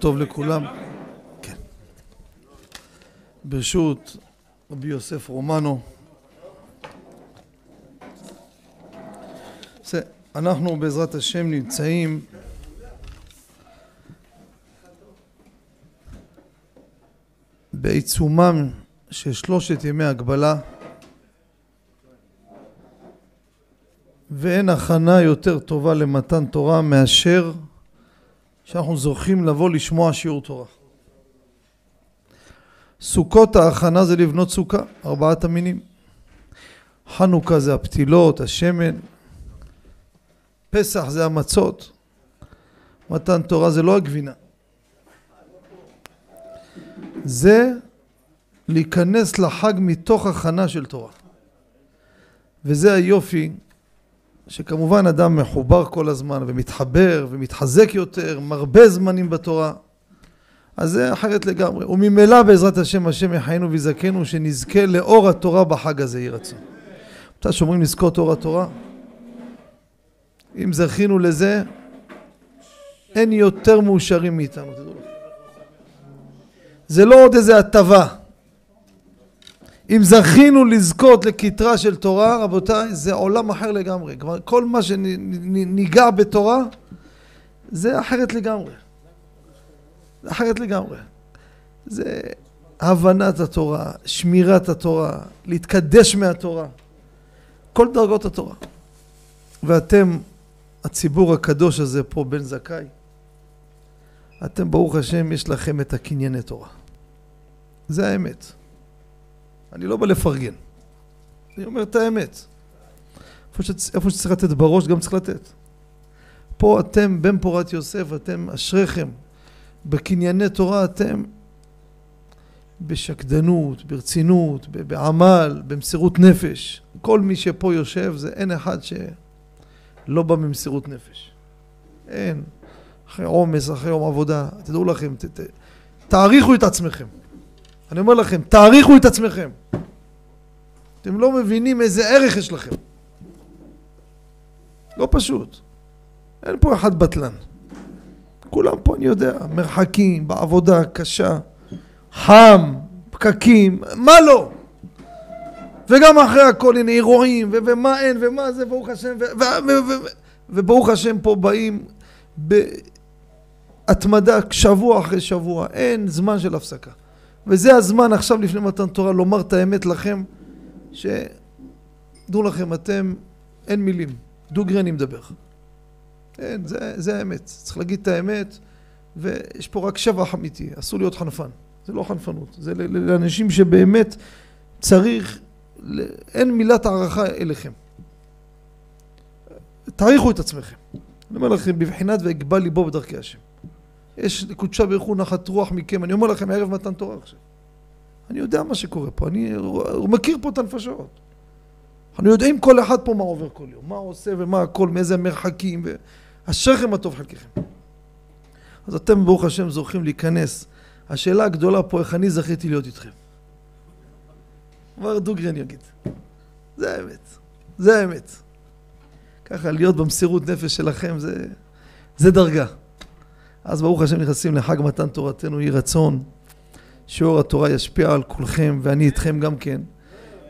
טוב לכולם. כן. ברשות רבי יוסף רומנו. אנחנו בעזרת השם נמצאים בעיצומם של שלושת ימי הגבלה ואין הכנה יותר טובה למתן תורה מאשר שאנחנו זוכים לבוא לשמוע שיעור תורה. סוכות ההכנה זה לבנות סוכה, ארבעת המינים. חנוכה זה הפתילות, השמן. פסח זה המצות. מתן תורה זה לא הגבינה. זה להיכנס לחג מתוך הכנה של תורה. וזה היופי שכמובן אדם מחובר כל הזמן ומתחבר ומתחזק יותר, מרבה זמנים בתורה, אז זה אחרת לגמרי. וממילא בעזרת השם, השם יחיינו ויזכנו, שנזכה לאור התורה בחג הזה, יהי רצון. מתי שאומרים לזכות אור התורה? אם זכינו לזה, אין יותר מאושרים מאיתנו, תדעו לכם. זה לא עוד איזה הטבה. אם זכינו לזכות לכתרה של תורה, רבותיי, זה עולם אחר לגמרי. כלומר, כל מה שניגע בתורה, זה אחרת לגמרי. אחרת לגמרי. זה הבנת התורה, שמירת התורה, להתקדש מהתורה. כל דרגות התורה. ואתם, הציבור הקדוש הזה פה, בן זכאי, אתם, ברוך השם, יש לכם את הקנייני תורה. זה האמת. אני לא בא לפרגן. אני אומר את האמת. איפה, שצ... איפה שצריך לתת בראש, גם צריך לתת. פה אתם, בן פורת יוסף, אתם אשריכם. בקנייני תורה אתם בשקדנות, ברצינות, בעמל, במסירות נפש. כל מי שפה יושב, זה אין אחד שלא בא ממסירות נפש. אין. אחרי עומס, אחרי יום עבודה, תדעו לכם, ת, ת, תעריכו את עצמכם. אני אומר לכם, תעריכו את עצמכם. אתם לא מבינים איזה ערך יש לכם. לא פשוט. אין פה אחד בטלן. כולם פה, אני יודע, מרחקים, בעבודה קשה, חם, פקקים, מה לא? וגם אחרי הכל, הנה אירועים, ומה אין, ומה זה, ברוך השם, וברוך השם פה באים בהתמדה שבוע אחרי שבוע, אין זמן של הפסקה. וזה הזמן עכשיו לפני מתן תורה לומר את האמת לכם, שדעו לכם, אתם, אין מילים, דוגרי אני מדבר. אין, זה, זה האמת, צריך להגיד את האמת, ויש פה רק שבח אמיתי, אסור להיות חנפן, זה לא חנפנות, זה לאנשים שבאמת צריך, אין מילת הערכה אליכם. תעריכו את עצמכם. אני אומר לכם, בבחינת ואגבל ליבו בדרכי השם. יש לקודשה ברוך הוא נחת רוח מכם. אני אומר לכם, ערב מתן תורה עכשיו. אני יודע מה שקורה פה, אני מכיר פה את הנפשות. אנחנו יודעים כל אחד פה מה עובר כל יום, מה עושה ומה הכל, מאיזה מרחקים, ואשריכם הטוב חלקכם. אז אתם ברוך השם זוכים להיכנס. השאלה הגדולה פה, איך אני זכיתי להיות איתכם. כבר דוגרי אני אגיד. זה האמת. זה האמת. ככה להיות במסירות נפש שלכם זה, זה דרגה. אז ברוך השם נכנסים לחג מתן תורתנו, יהי רצון שאור התורה ישפיע על כולכם ואני איתכם גם כן,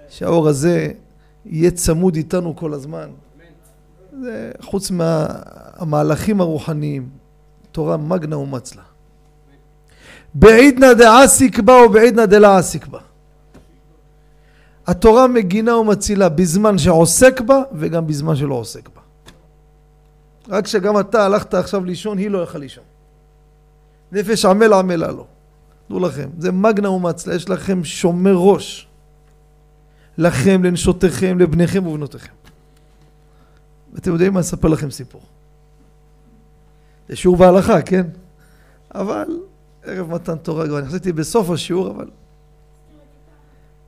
שהאור הזה יהיה צמוד איתנו כל הזמן. זה חוץ מהמהלכים הרוחניים, תורה מגנה ומצלה. בעידנא דעסיק בה ובעידנא דלעסיק בה. התורה מגינה ומצילה בזמן שעוסק בה וגם בזמן שלא עוסק בה. רק שגם אתה הלכת עכשיו לישון, היא לא יכלה לישון. נפש עמל עמלה לו. דעו לכם, זה מגנה ומצלה, יש לכם שומר ראש. לכם, לנשותיכם, לבניכם ובנותיכם. ואתם יודעים מה? אספר לכם סיפור. זה שיעור בהלכה, כן? אבל ערב מתן תורה כבר, אני חשבתי בסוף השיעור, אבל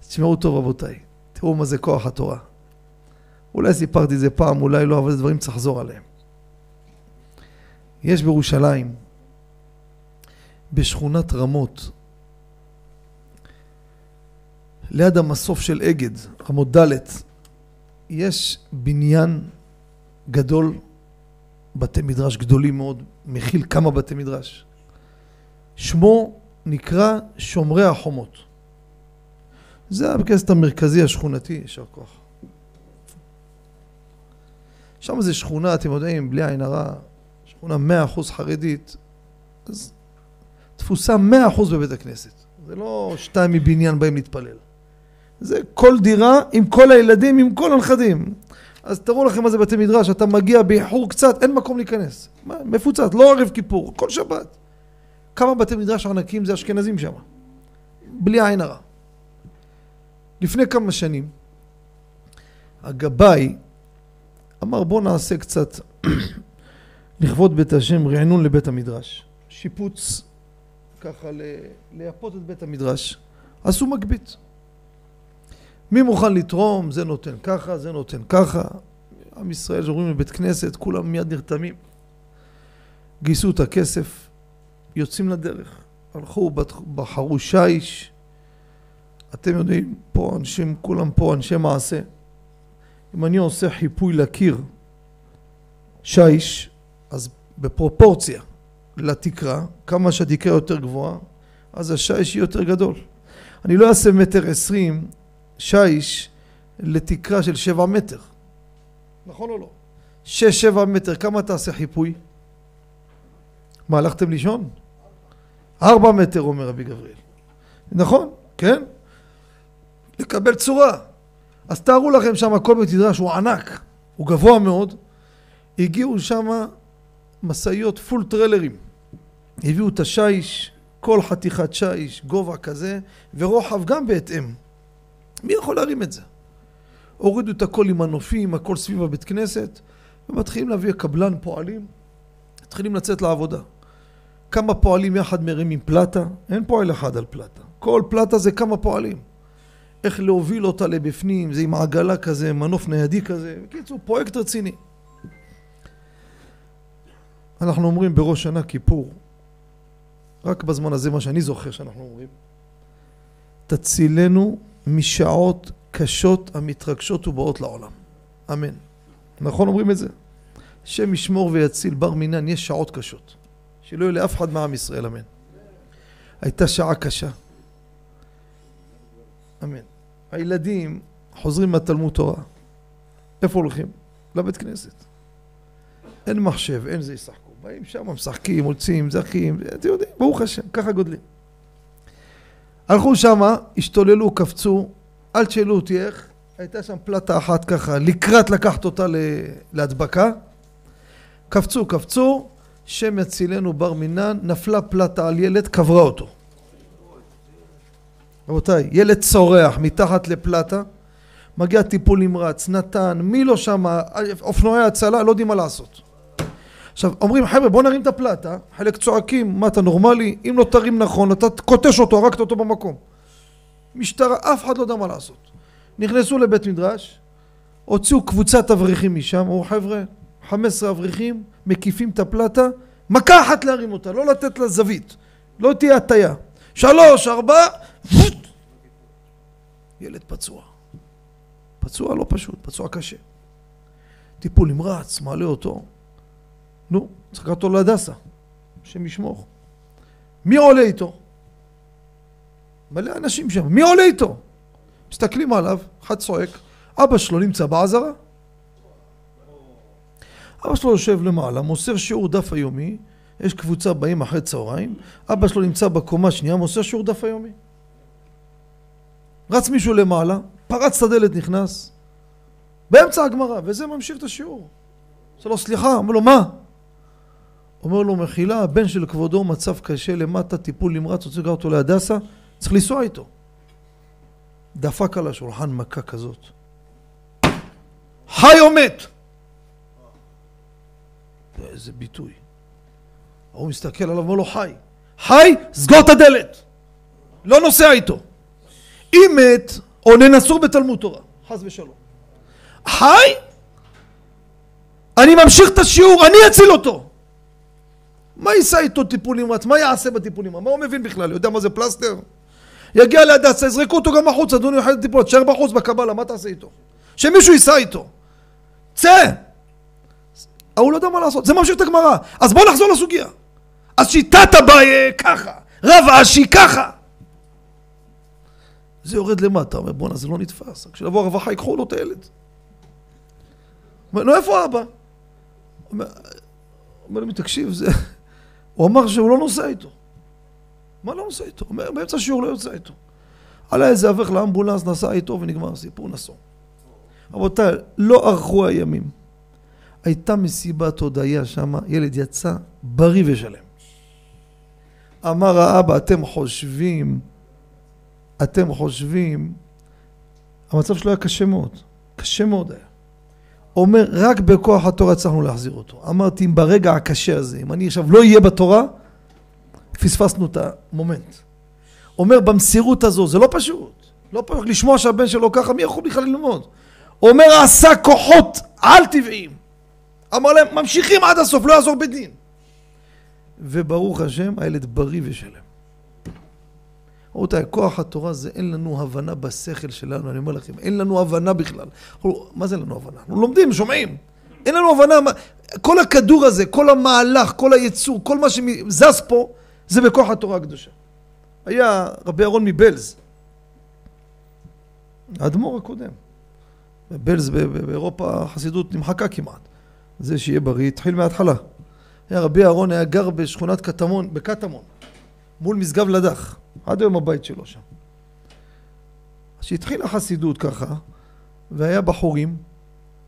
תשמעו טוב רבותיי, תראו מה זה כוח התורה. אולי סיפרתי את זה פעם, אולי לא, אבל זה דברים צריך לחזור עליהם. יש בירושלים בשכונת רמות, ליד המסוף של אגד, רמות ד', יש בניין גדול, בתי מדרש גדולים מאוד, מכיל כמה בתי מדרש. שמו נקרא שומרי החומות. זה הבית כנסת המרכזי השכונתי, יישר כוח. שם זה שכונה, אתם יודעים, בלי עין הרע, שכונה מאה אחוז חרדית, אז תפוסה מאה אחוז בבית הכנסת. זה לא שתיים מבניין באים להתפלל. זה כל דירה עם כל הילדים, עם כל הנכדים. אז תראו לכם מה זה בתי מדרש, אתה מגיע באיחור קצת, אין מקום להיכנס. מפוצץ, לא ערב כיפור, כל שבת. כמה בתי מדרש ענקים זה אשכנזים שם. בלי עין הרע. לפני כמה שנים, הגבאי אמר בוא נעשה קצת לכבוד בית השם רענון לבית המדרש. שיפוץ ככה לייפות את בית המדרש. עשו מגבית. מי מוכן לתרום? זה נותן ככה, זה נותן ככה. עם ישראל שאומרים לבית כנסת, כולם מיד נרתמים. גייסו את הכסף, יוצאים לדרך. הלכו, בחרו שיש. אתם יודעים, פה אנשים, כולם פה אנשי מעשה. אם אני עושה חיפוי לקיר שיש, אז בפרופורציה לתקרה, כמה שהתקרה יותר גבוהה, אז השיש יהיה יותר גדול. אני לא אעשה מטר עשרים שיש לתקרה של שבע מטר. נכון או לא? שש, שבע מטר, כמה תעשה חיפוי? מה, הלכתם לישון? ארבע מטר, אומר רבי גבריאל. נכון, כן? לקבל צורה. אז תארו לכם שם כל בית מדרש הוא ענק, הוא גבוה מאוד. הגיעו שם משאיות פול טרלרים. הביאו את השיש, כל חתיכת שיש, גובה כזה, ורוחב גם בהתאם. מי יכול להרים את זה? הורידו את הכל עם מנופים, הכל סביב הבית כנסת, ומתחילים להביא קבלן פועלים, מתחילים לצאת לעבודה. כמה פועלים יחד מרימים פלטה? אין פועל אחד על פלטה. כל פלטה זה כמה פועלים. איך להוביל אותה לבפנים, זה עם עגלה כזה, מנוף ניידי כזה. בקיצור, פרויקט רציני. אנחנו אומרים בראש שנה כיפור, רק בזמן הזה מה שאני זוכר שאנחנו אומרים, תצילנו משעות קשות המתרגשות ובאות לעולם. אמן. נכון אומרים את זה? השם ישמור ויציל בר מינן, יש שעות קשות. שלא יהיה לאף אחד מעם ישראל, אמן. הייתה שעה קשה. אמן. הילדים חוזרים מהתלמוד תורה. איפה הולכים? לבית כנסת. אין מחשב, אין זה ישחקו. באים שם, משחקים, מוצאים, זכים, אתם יודעים, ברוך השם, ככה גודלים. הלכו שמה, השתוללו, קפצו, אל תשאלו אותי איך, הייתה שם פלטה אחת ככה, לקראת לקחת אותה להדבקה. קפצו, קפצו, שם יצילנו בר מינן, נפלה פלטה על ילד, קברה אותו. רבותיי, ילד צורח מתחת לפלטה, מגיע טיפול נמרץ, נתן, מי לא שם, אופנועי הצלה, לא יודעים מה לעשות. עכשיו, אומרים, חבר'ה, בוא נרים את הפלטה, חלק צועקים, מה אתה נורמלי? אם לא תרים נכון, אתה קוטש אותו, הרגת אותו במקום. משטרה, אף אחד לא יודע מה לעשות. נכנסו לבית מדרש, הוציאו קבוצת אברכים משם, אמרו, חבר'ה, 15 אברכים, מקיפים את הפלטה, מכה אחת להרים אותה, לא לתת לה זווית, לא תהיה הטיה. שלוש, ארבע, ילד פצוע. פצוע לא פשוט, פצוע קשה. טיפול נמרץ, מעלה אותו. נו, צריך לקחת אותו להדסה, השם ישמור. מי עולה איתו? מלא אנשים שם, מי עולה איתו? מסתכלים עליו, אחד צועק, אבא שלו נמצא בעזרה. אבא שלו יושב למעלה, מוסר שיעור דף היומי, יש קבוצה באים אחרי צהריים, אבא שלו נמצא בקומה שנייה, מוסר שיעור דף היומי. רץ מישהו למעלה, פרץ את הדלת, נכנס, באמצע הגמרא, וזה ממשיך את השיעור. עושה לו סליחה, אומר לו מה? אומר לו מחילה, הבן של כבודו מצב קשה למטה, טיפול נמרץ, רוצה לקחת אותו להדסה, צריך לנסוע איתו. דפק על השולחן מכה כזאת. חי או מת? איזה ביטוי. ההוא מסתכל עליו, אומר לו חי. חי, סגור את הדלת. לא נוסע איתו. אם מת, או ננסור בתלמוד תורה, חס ושלום. חי? אני ממשיך את השיעור, אני אציל אותו. מה ייסע איתו טיפול נמרץ? מה יעשה בטיפול נמרץ? מה הוא מבין בכלל? יודע מה זה פלסטר? יגיע להדסה, יזרקו אותו גם החוצה, אדוני יוחד טיפול, תשאר בחוץ בקבלה, מה תעשה איתו? שמישהו ייסע איתו. צא! ההוא לא יודע מה לעשות, זה ממשיך את הגמרא. אז בוא נחזור לסוגיה. אז שיטת אביי ככה, רב אשי ככה. זה יורד למטה, אומר בואנה זה לא נתפס, כשיבוא הרווחה ייקחו לו את הילד. אומר, נו איפה אבא? אומר לי, תקשיב, זה... הוא אמר שהוא לא נוסע איתו. מה לא נוסע איתו? אומר, באמצע השיעור לא יוצא איתו. עלה איזה אברך לאמבולנס, נסע איתו ונגמר הסיפור, נסעו. רבותיי, לא ארכו הימים. הייתה מסיבת הודיה שם, ילד יצא בריא ושלם. אמר האבא, אתם חושבים, אתם חושבים, המצב שלו היה קשה מאוד, קשה מאוד היה. אומר, רק בכוח התורה הצלחנו להחזיר אותו. אמרתי, אם ברגע הקשה הזה, אם אני עכשיו לא אהיה בתורה, פספסנו את המומנט. אומר, במסירות הזו, זה לא פשוט. לא פשוט לשמוע שהבן שלו ככה, מי יכול בכלל ללמוד? אומר, עשה כוחות על טבעיים. אמר להם, ממשיכים עד הסוף, לא יעזור בדין. וברוך השם, הילד בריא ושלם. רבותיי, כוח התורה זה אין לנו הבנה בשכל שלנו, אני אומר לכם, אין לנו הבנה בכלל. מה זה לנו הבנה? אנחנו לומדים, שומעים. אין לנו הבנה, כל הכדור הזה, כל המהלך, כל היצור, כל מה שזז פה, זה בכוח התורה הקדושה. היה רבי אהרון מבלז, האדמו"ר הקודם. בלז באירופה החסידות נמחקה כמעט. זה שיהיה בריא התחיל מההתחלה. היה רבי אהרון היה גר בשכונת קטמון, בקטמון, מול משגב לדח. עד היום הבית שלו שם. אז שהתחילה חסידות ככה, והיה בחורים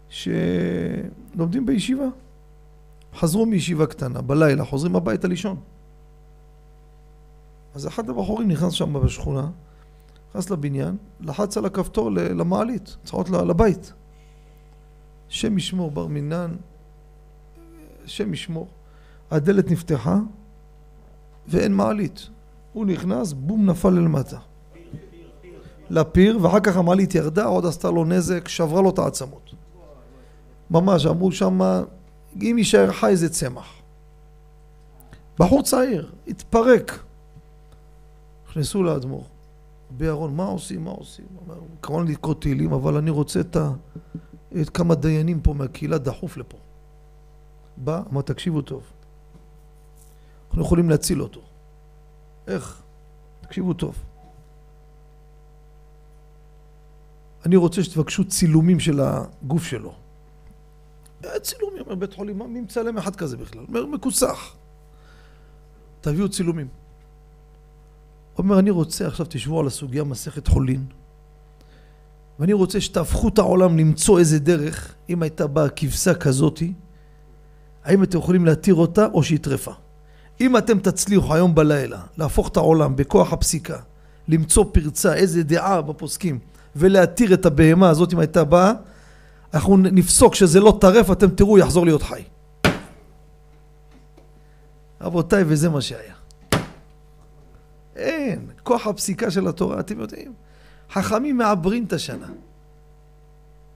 שלומדים בישיבה. חזרו מישיבה קטנה, בלילה, חוזרים הביתה לישון. אז אחד הבחורים נכנס שם בשכונה, נכנס לבניין, לחץ על הכפתור למעלית, צעות לבית. שם ישמור בר מינן, שם ישמור. הדלת נפתחה ואין מעלית. הוא נכנס, בום, נפל למטה. לפיר, ואחר כך המעלית ירדה, עוד עשתה לו נזק, שברה לו את העצמות. ממש, אמרו שם, אם יישאר חי זה צמח. בחור צעיר, התפרק. נכנסו לאדמו"ר. רבי אהרון, מה עושים, מה עושים? אומר, כמובן לקרוא תהילים, אבל אני רוצה את, ה... את כמה דיינים פה מהקהילה דחוף לפה. בא, אמר, תקשיבו טוב. אנחנו יכולים להציל אותו. איך? תקשיבו טוב. אני רוצה שתבקשו צילומים של הגוף שלו. צילומים, אומר בית חולים, מי מצלם אחד כזה בכלל? אומר, מכוסח. תביאו צילומים. אומר, אני רוצה, עכשיו תשבו על הסוגיה מסכת חולין, ואני רוצה שתהפכו את העולם למצוא איזה דרך, אם הייתה באה כבשה כזאתי, האם אתם יכולים להתיר אותה או שהיא טרפה. אם אתם תצליחו היום בלילה להפוך את העולם בכוח הפסיקה, למצוא פרצה, איזה דעה בפוסקים, ולהתיר את הבהמה הזאת אם הייתה באה, אנחנו נפסוק שזה לא טרף, אתם תראו, יחזור להיות חי. רבותיי, וזה מה שהיה. אין, כוח הפסיקה של התורה, אתם יודעים, חכמים מעברים את השנה.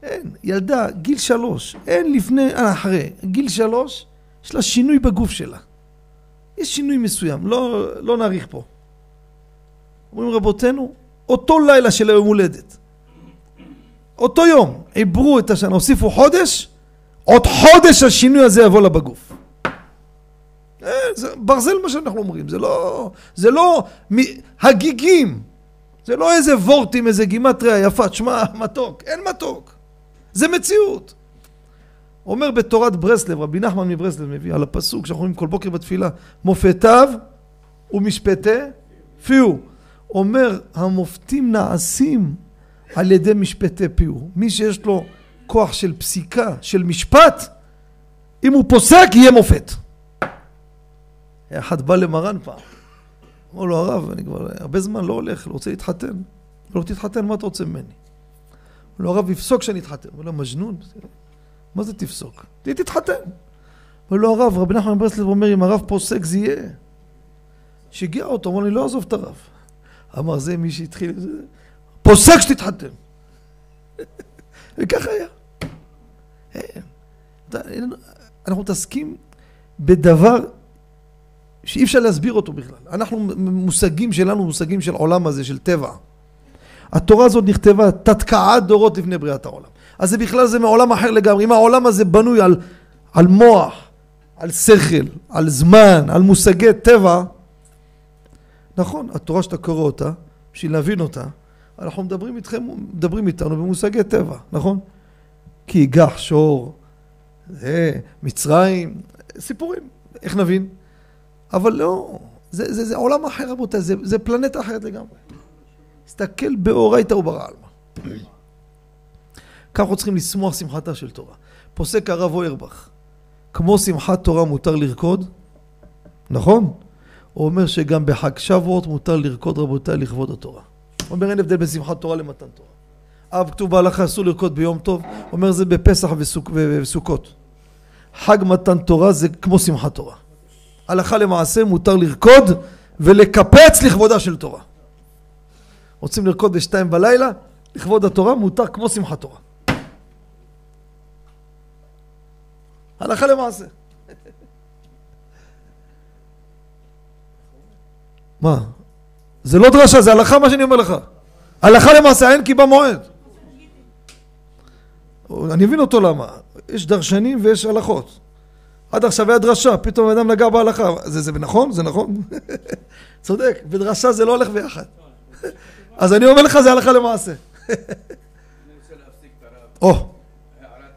אין, ילדה, גיל שלוש, אין לפני, אה, אחרי, גיל שלוש, יש לה שינוי בגוף שלה. יש שינוי מסוים, לא, לא נאריך פה. אומרים רבותינו, אותו לילה של היום הולדת, אותו יום, עברו את השנה, הוסיפו חודש, עוד חודש השינוי הזה יבוא לה בגוף. אה, זה ברזל מה שאנחנו אומרים, זה לא, זה לא הגיגים, זה לא איזה וורטים, איזה גימטריה יפה, תשמע, מתוק, אין מתוק, זה מציאות. אומר בתורת ברסלב, רבי נחמן מברסלב מביא על הפסוק שאנחנו אומרים כל בוקר בתפילה, מופתיו ומשפטי פיהו. אומר, המופתים נעשים על ידי משפטי פיהו. מי שיש לו כוח של פסיקה, של משפט, אם הוא פוסק, יהיה מופת. אחד בא למרן פעם, אמר לו הרב, אני כבר הרבה זמן לא הולך, לא רוצה להתחתן. לא תתחתן, מה אתה רוצה ממני? אמר לו הרב, יפסוק שאני אתחתן. אמר לו, מג'נון? מה זה תפסוק? תתחתן. אומר לו הרב, רבי נחמן ברסלב אומר, אם הרב פוסק זה יהיה. שיגע אותו, אמר לי, לא עזוב את הרב. אמר, זה מי שהתחיל, פוסק שתתחתן. וככה היה. אנחנו מתעסקים בדבר שאי אפשר להסביר אותו בכלל. אנחנו, מושגים שלנו, מושגים של עולם הזה, של טבע. התורה הזאת נכתבה תתקעת דורות לפני בריאת העולם. אז זה בכלל זה מעולם אחר לגמרי. אם העולם הזה בנוי על, על מוח, על שכל, על זמן, על מושגי טבע, נכון, התורה שאתה קורא אותה, בשביל להבין אותה, אנחנו מדברים איתכם, מדברים איתנו במושגי טבע, נכון? כי ייגח שור, זה, מצרים, סיפורים, איך נבין? אבל לא, זה, זה, זה עולם אחר רבותיי, זה, זה פלנטה אחרת לגמרי. תסתכל באורייתא וברא עלמא. ככה אנחנו צריכים לשמוח שמחתה של תורה. פוסק הרב אוירבך, כמו שמחת תורה מותר לרקוד, נכון? הוא אומר שגם בחג שבועות מותר לרקוד רבותיי לכבוד התורה. הוא אומר אין הבדל בין שמחת תורה למתן תורה. אב כתוב בהלכה אסור לרקוד ביום טוב, הוא אומר זה בפסח וסוכ... וסוכות. חג מתן תורה זה כמו שמחת תורה. הלכה למעשה מותר לרקוד ולקפץ לכבודה של תורה. רוצים לרקוד בשתיים בלילה, לכבוד התורה מותר כמו שמחת תורה. הלכה למעשה. מה? זה לא דרשה, זה הלכה מה שאני אומר לך. הלכה למעשה אין כי במועד. אני מבין אותו למה. יש דרשנים ויש הלכות. עד עכשיו היה דרשה, פתאום אדם נגע בהלכה. זה, זה נכון? זה נכון? צודק, בדרשה זה לא הולך ביחד. אז אני אומר לך, זה הלכה למעשה. או,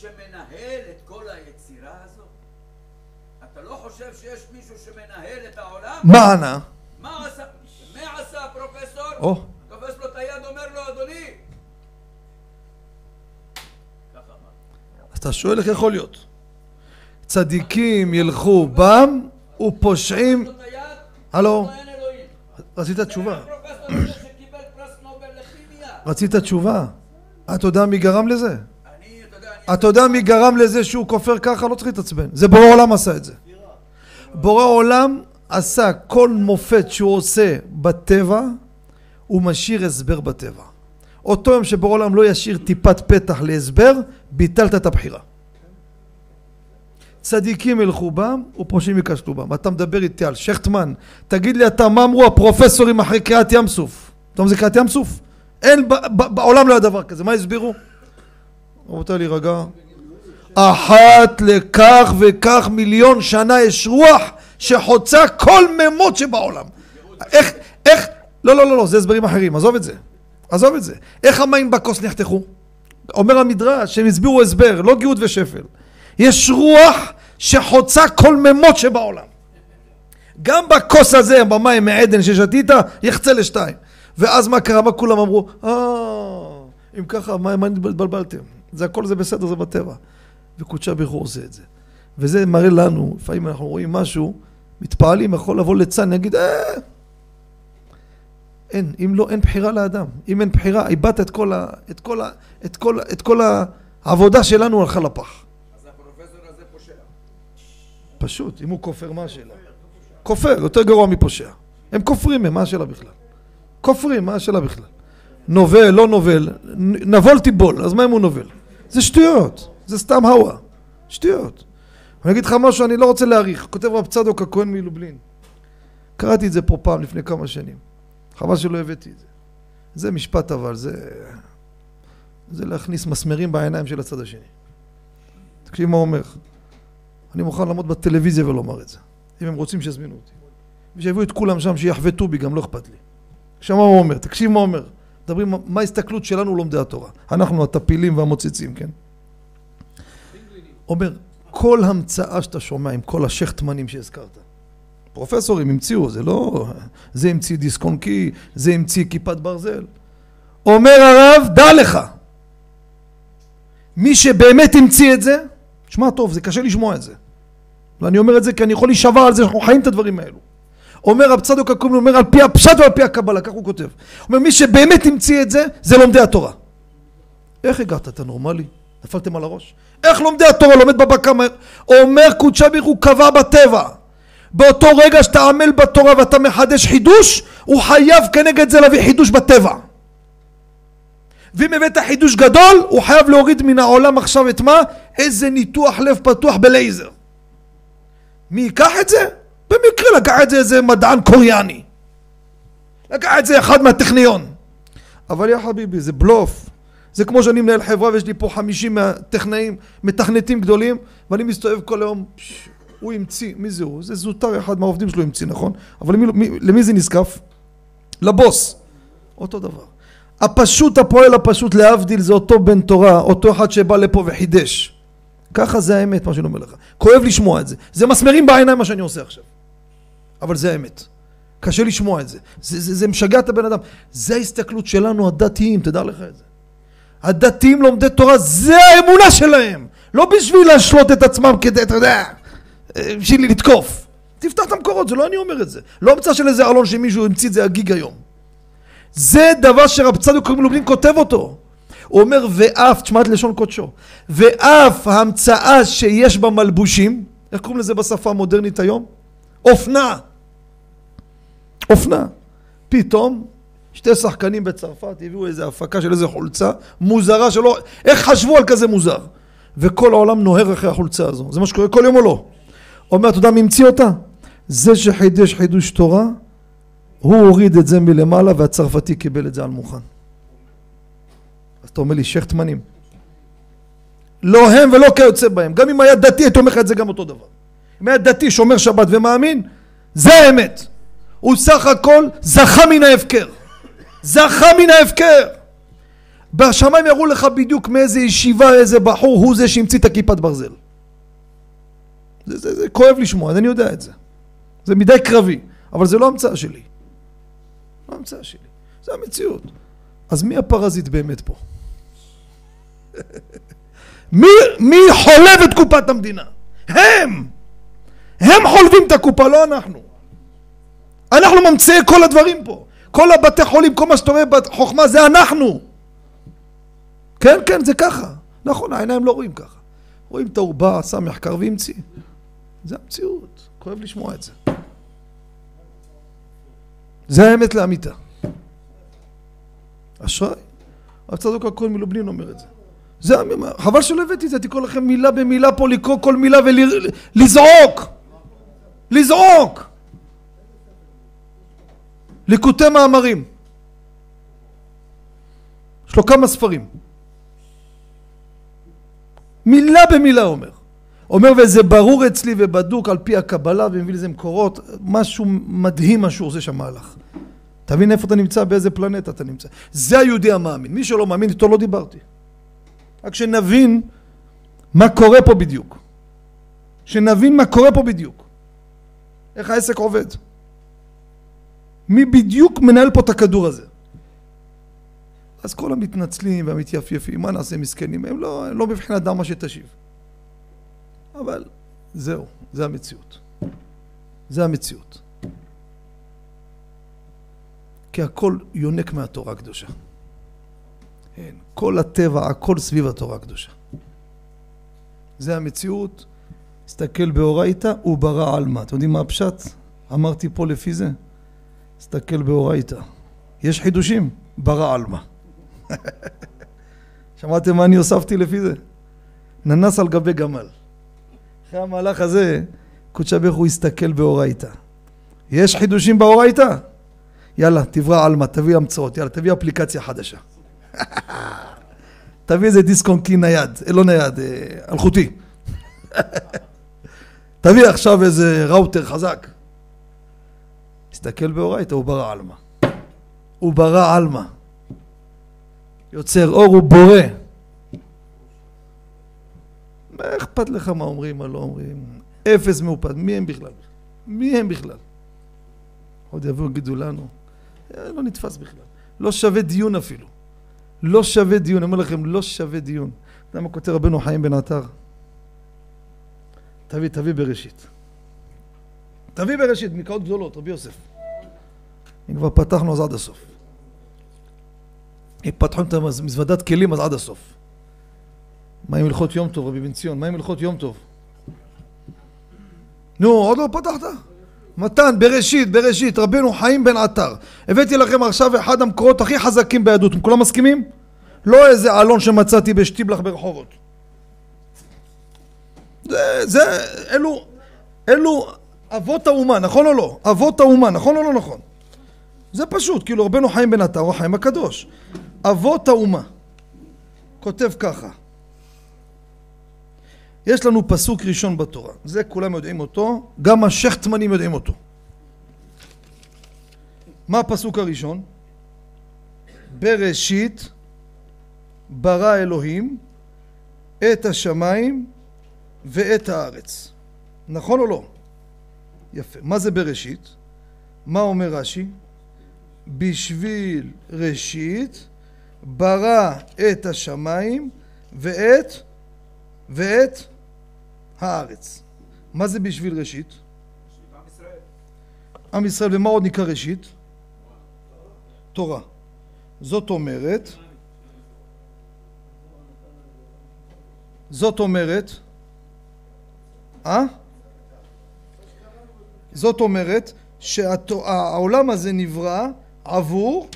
שמנהל את כל היצירה הזאת? אתה לא חושב שיש מישהו שמנהל את העולם? מה ענה? מה עשה? מה עשה הפרופסור? או. תופס לו את היד, אומר לו, אדוני. אתה שואל איך יכול להיות? צדיקים ילכו בם ופושעים... הלו? רצית תשובה? רצית תשובה? אתה יודע מי גרם לזה? אתה יודע מי גרם לזה שהוא כופר ככה? לא צריך להתעצבן. זה בורא עולם עשה את זה. בורא עולם עשה כל מופת שהוא עושה בטבע, הוא משאיר הסבר בטבע. אותו יום שבורא עולם לא ישאיר טיפת פתח להסבר, ביטלת את הבחירה. צדיקים ילכו בם ופושעים ייכשלו בם. אתה מדבר איתי על שכטמן, תגיד לי אתה מה אמרו הפרופסורים אחרי קריאת ים סוף? אתה מה זה קריאת ים סוף? אין, בעולם לא היה דבר כזה, מה הסבירו? רבותיי להירגע. אחת לכך וכך מיליון שנה יש רוח שחוצה כל מימות שבעולם. איך, איך, לא, לא, לא, לא, זה הסברים אחרים, עזוב את זה. עזוב את זה. איך המים בכוס נחתכו? אומר המדרש שהם הסבירו הסבר, לא גאות ושפל. יש רוח שחוצה כל מימות שבעולם. גם בכוס הזה, במים מעדן ששתית, יחצה לשתיים. ואז מה קרה? מה כולם אמרו? אה, אם ככה, מה, מה התבלבלתם? זה הכל זה בסדר, זה בטבע. וקודשה ברכו עושה את זה. וזה מראה לנו, לפעמים אנחנו רואים משהו, מתפעלים, יכול לבוא לצד, נגיד, אה... אין, אם לא, אין בחירה לאדם. אם אין בחירה, איבדת את כל, ה, את כל, ה, את כל, את כל העבודה שלנו הלכה לפח. פשוט, אם הוא כופר, מה השאלה? כופר, יותר גרוע מפושע. הם כופרים הם, מה השאלה בכלל? כופרים, מה השאלה בכלל? נובל, לא נובל, נבול תיבול, אז מה אם הוא נובל? זה שטויות, זה סתם הווה, שטויות. אני אגיד לך משהו, אני לא רוצה להעריך, כותב רב צדוק הכהן מלובלין. קראתי את זה פה פעם לפני כמה שנים, חבל שלא הבאתי את זה. זה משפט אבל, זה... זה להכניס מסמרים בעיניים של הצד השני. תקשיב מה אומר. אני מוכן לעמוד בטלוויזיה ולומר את זה. אם הם רוצים שיזמינו אותי. ושיביאו את כולם שם, שיחבטו בי, גם לא אכפת לי. עכשיו מה הוא אומר? תקשיב מה הוא אומר. מדברים מה ההסתכלות שלנו לומדי התורה. אנחנו הטפילים והמוצצים, כן? אומר, כל המצאה שאתה שומע עם כל השכטמנים שהזכרת, פרופסורים המציאו, זה לא... זה המציא דיסק און קי, זה המציא כיפת ברזל. אומר הרב, דע לך, מי שבאמת המציא את זה, שמע טוב, זה קשה לשמוע את זה. ואני אומר את זה כי אני יכול להישבע על זה, אנחנו חיים את הדברים האלו. אומר רב צדוק הקומי, אומר על פי הפשט ועל פי הקבלה, כך הוא כותב. אומר מי שבאמת המציא את זה, זה לומדי התורה. איך הגעת, אתה נורמלי? נפלתם על הראש? איך לומדי התורה לומד בבא קמא? אומר קודשא ברוך הוא קבע בטבע. באותו רגע שאתה עמל בתורה ואתה מחדש חידוש, הוא חייב כנגד זה להביא חידוש בטבע. ואם הבאת חידוש גדול, הוא חייב להוריד מן העולם עכשיו את מה? איזה ניתוח לב פתוח בלייזר. מי ייקח את זה? במקרה לקח את זה איזה מדען קוריאני. לקח את זה אחד מהטכניון. אבל יא חביבי, זה בלוף. זה כמו שאני מנהל חברה ויש לי פה חמישים מהטכנאים, מתכנתים גדולים, ואני מסתובב כל היום, פש, הוא המציא, מי זה הוא? זה זוטר אחד מהעובדים שלו המציא, נכון? אבל למי, מי, למי זה נזקף? לבוס. אותו דבר. הפשוט, הפועל הפשוט, להבדיל, זה אותו בן תורה, אותו אחד שבא לפה וחידש. ככה זה האמת, מה שאני אומר לך. כואב לשמוע את זה. זה מסמרים בעיניים מה שאני עושה עכשיו. אבל זה האמת. קשה לשמוע את זה. זה, זה, זה משגע את הבן אדם. זה ההסתכלות שלנו הדתיים, תדע לך את זה. הדתיים לומדי תורה, זה האמונה שלהם. לא בשביל להשלות את עצמם כדי, אתה יודע, בשביל לתקוף. תפתח את המקורות, זה לא אני אומר את זה. לא המצאה של איזה עלון שמישהו המציא את זה הגיג היום. זה דבר שרב צדוק מלובלין כותב אותו. הוא אומר ואף, תשמע את לשון קודשו, ואף ההמצאה שיש בה מלבושים, איך קוראים לזה בשפה המודרנית היום? אופנה. אופנה. פתאום שתי שחקנים בצרפת הביאו איזה הפקה של איזה חולצה מוזרה שלא... איך חשבו על כזה מוזר? וכל העולם נוהר אחרי החולצה הזו. זה מה שקורה כל יום או לא? אומר, אתה יודע מי המציא אותה? זה שחידש חידוש תורה, הוא הוריד את זה מלמעלה והצרפתי קיבל את זה על מוכן. אז אתה אומר לי שכטמנים. לא הם ולא כיוצא בהם. גם אם היה דתי, הייתי אומר לך את זה גם אותו דבר. אם היה דתי, שומר שבת ומאמין, זה האמת. הוא סך הכל זכה מן ההפקר. זכה מן ההפקר. בשמיים יראו לך בדיוק מאיזה ישיבה איזה בחור הוא זה שהמציא את הכיפת ברזל. זה, זה, זה כואב לשמוע, אני יודע את זה. זה מדי קרבי, אבל זה לא המצאה שלי. לא המצאה שלי, זה המציאות. אז מי הפרזיט באמת פה? מי, מי חולב את קופת המדינה? הם! הם חולבים את הקופה, לא אנחנו. אנחנו ממציאי כל הדברים פה. כל הבתי חולים, כל מה שאתה רואה בחוכמה זה אנחנו. כן, כן, זה ככה. נכון, העיניים לא רואים ככה. רואים את העובר, עשה מחקר והמציא. זה המציאות. כואב לשמוע את זה. זה האמת לאמיתה. אשראי. הרב צדוק הכהן מלובלין אומר את זה. זה, חבל שלא הבאתי את זה, תקרוא לכם מילה במילה פה, לקרוא כל מילה ולזעוק. לזעוק. ליקוטי מאמרים. יש לו כמה ספרים. מילה במילה אומר. אומר וזה ברור אצלי ובדוק על פי הקבלה ומביא לזה מקורות, משהו מדהים מה שהוא עושה שם מהלך. תבין איפה אתה נמצא, באיזה פלנטה אתה נמצא. זה היהודי המאמין. מי שלא מאמין איתו לא דיברתי. רק שנבין מה קורה פה בדיוק. שנבין מה קורה פה בדיוק. איך העסק עובד. מי בדיוק מנהל פה את הכדור הזה. אז כל המתנצלים והמתייפייפים, מה נעשה מסכנים? הם לא, הם לא בבחינת דמה שתשיב. אבל זהו, זה המציאות. זה המציאות. כי הכל יונק מהתורה הקדושה. כן, כל הטבע, הכל סביב התורה הקדושה. זה המציאות. תסתכל באורייתא, הוא ברא עלמא. אתם יודעים מה הפשט? אמרתי פה לפי זה. תסתכל באורייתא. יש חידושים? ברא עלמא. שמעתם מה אני הוספתי לפי זה? ננס על גבי גמל. אחרי המהלך הזה, קודשא ברוך הוא הסתכל באורייתא. יש חידושים באורייתא? יאללה, תברא עלמא, תביא המצאות, יאללה, תביא אפליקציה חדשה. תביא איזה דיסק און קי נייד, אה, לא נייד, אה, אלחוטי. תביא עכשיו איזה ראוטר חזק. תסתכל באורייתא, הוא ברא עלמא. הוא ברא עלמא. יוצר אור, הוא בורא. מה אכפת לך מה אומרים, מה לא אומרים? אפס מאופד, מי הם בכלל? מי הם בכלל? עוד יבואו יגידו לנו, אה, לא נתפס בכלל. לא שווה דיון אפילו. לא שווה דיון, אני אומר לכם, לא שווה דיון. אתה יודע מה כותב רבנו חיים בן עטר? תביא, תביא בראשית. תביא בראשית, מקראות גדולות, רבי יוסף. אם כבר פתחנו אז עד הסוף. אם פתחנו את המזוודת כלים אז עד הסוף. מה עם הלכות יום טוב, רבי בן ציון? מה עם הלכות יום טוב? נו, עוד לא פתחת? מתן, בראשית, בראשית, רבנו חיים בן עטר. הבאתי לכם עכשיו אחד המקורות הכי חזקים ביהדות. כולם מסכימים? לא איזה עלון שמצאתי בשטיבלח ברחובות. זה, זה, אלו, אלו אבות האומה, נכון או לא? אבות האומה, נכון או לא נכון? זה פשוט, כאילו רבנו חיים בן עטר החיים הקדוש. אבות האומה. כותב ככה יש לנו פסוק ראשון בתורה, זה כולם יודעים אותו, גם השכטמנים יודעים אותו. מה הפסוק הראשון? בראשית ברא אלוהים את השמיים ואת הארץ. נכון או לא? יפה. מה זה בראשית? מה אומר רש"י? בשביל ראשית ברא את השמיים ואת ואת הארץ. מה זה בשביל ראשית? עם ישראל. עם ישראל, ומה עוד נקרא ראשית? תורה. זאת אומרת, זאת אומרת, אה? זאת אומרת שהעולם הזה נברא עבור,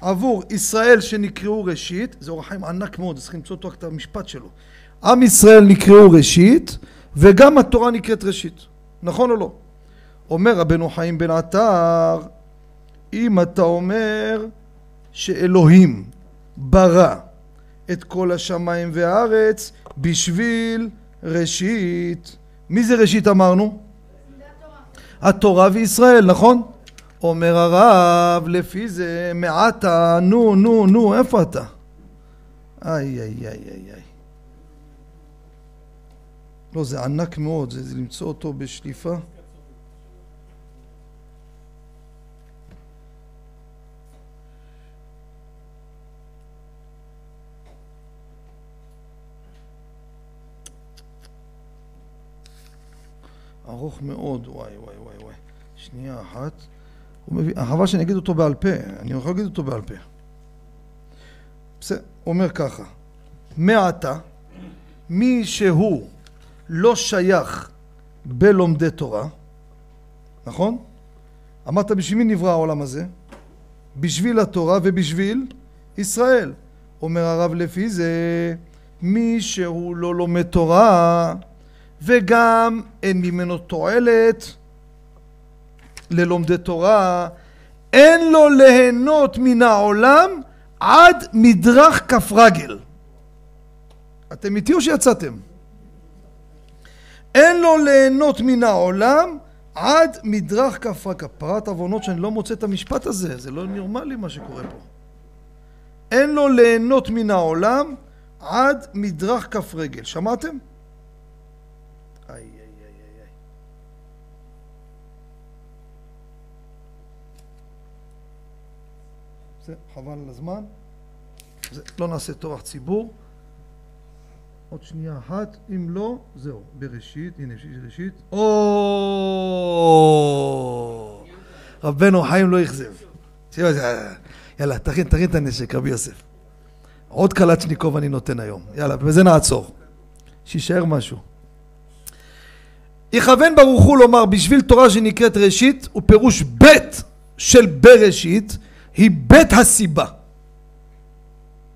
עבור ישראל שנקראו ראשית, זה אורח חיים ענק מאוד, צריך למצוא אותו רק את המשפט שלו. עם ישראל נקראו ראשית וגם התורה נקראת ראשית, נכון או לא? אומר רבנו חיים בן עטר, אם אתה אומר שאלוהים ברא את כל השמיים והארץ בשביל ראשית, מי זה ראשית אמרנו? התורה וישראל, נכון? אומר הרב, לפי זה מעתה, נו, נו, נו, איפה אתה? איי, איי, איי, איי, איי. לא, זה ענק מאוד, זה, זה למצוא אותו בשליפה. ארוך מאוד, וואי וואי וואי וואי. שנייה אחת. מביא, חבל שאני אגיד אותו בעל פה, אני יכול להגיד אותו בעל פה. בסדר, אומר ככה, מעתה, מי שהוא לא שייך בלומדי תורה, נכון? אמרת בשביל מי נברא העולם הזה? בשביל התורה ובשביל ישראל. אומר הרב לפי זה, מי שהוא לא לומד תורה וגם אין ממנו תועלת ללומדי תורה, אין לו ליהנות מן העולם עד מדרך כף רגל. אתם איתי או שיצאתם? אין לו ליהנות מן העולם עד מדרך כף רגל. כפרת עוונות שאני לא מוצא את המשפט הזה, זה לא נורמלי מה שקורה פה. אין לו ליהנות מן העולם עד מדרך כף רגל. שמעתם? איי, איי, איי, איי, איי. זה חבל על הזמן. זה, לא נעשה טורח ציבור. עוד שנייה אחת, אם לא, זהו, בראשית, הנה בראשית, או רבנו חיים לא אכזב. יאללה, תכין, תכין את הנשק, רבי יוסף. עוד קלצ'ניקוב אני נותן היום. יאללה, בזה נעצור. שיישאר משהו. יכוון ברוך הוא לומר בשביל תורה שנקראת ראשית הוא פירוש בית של בראשית היא בית הסיבה.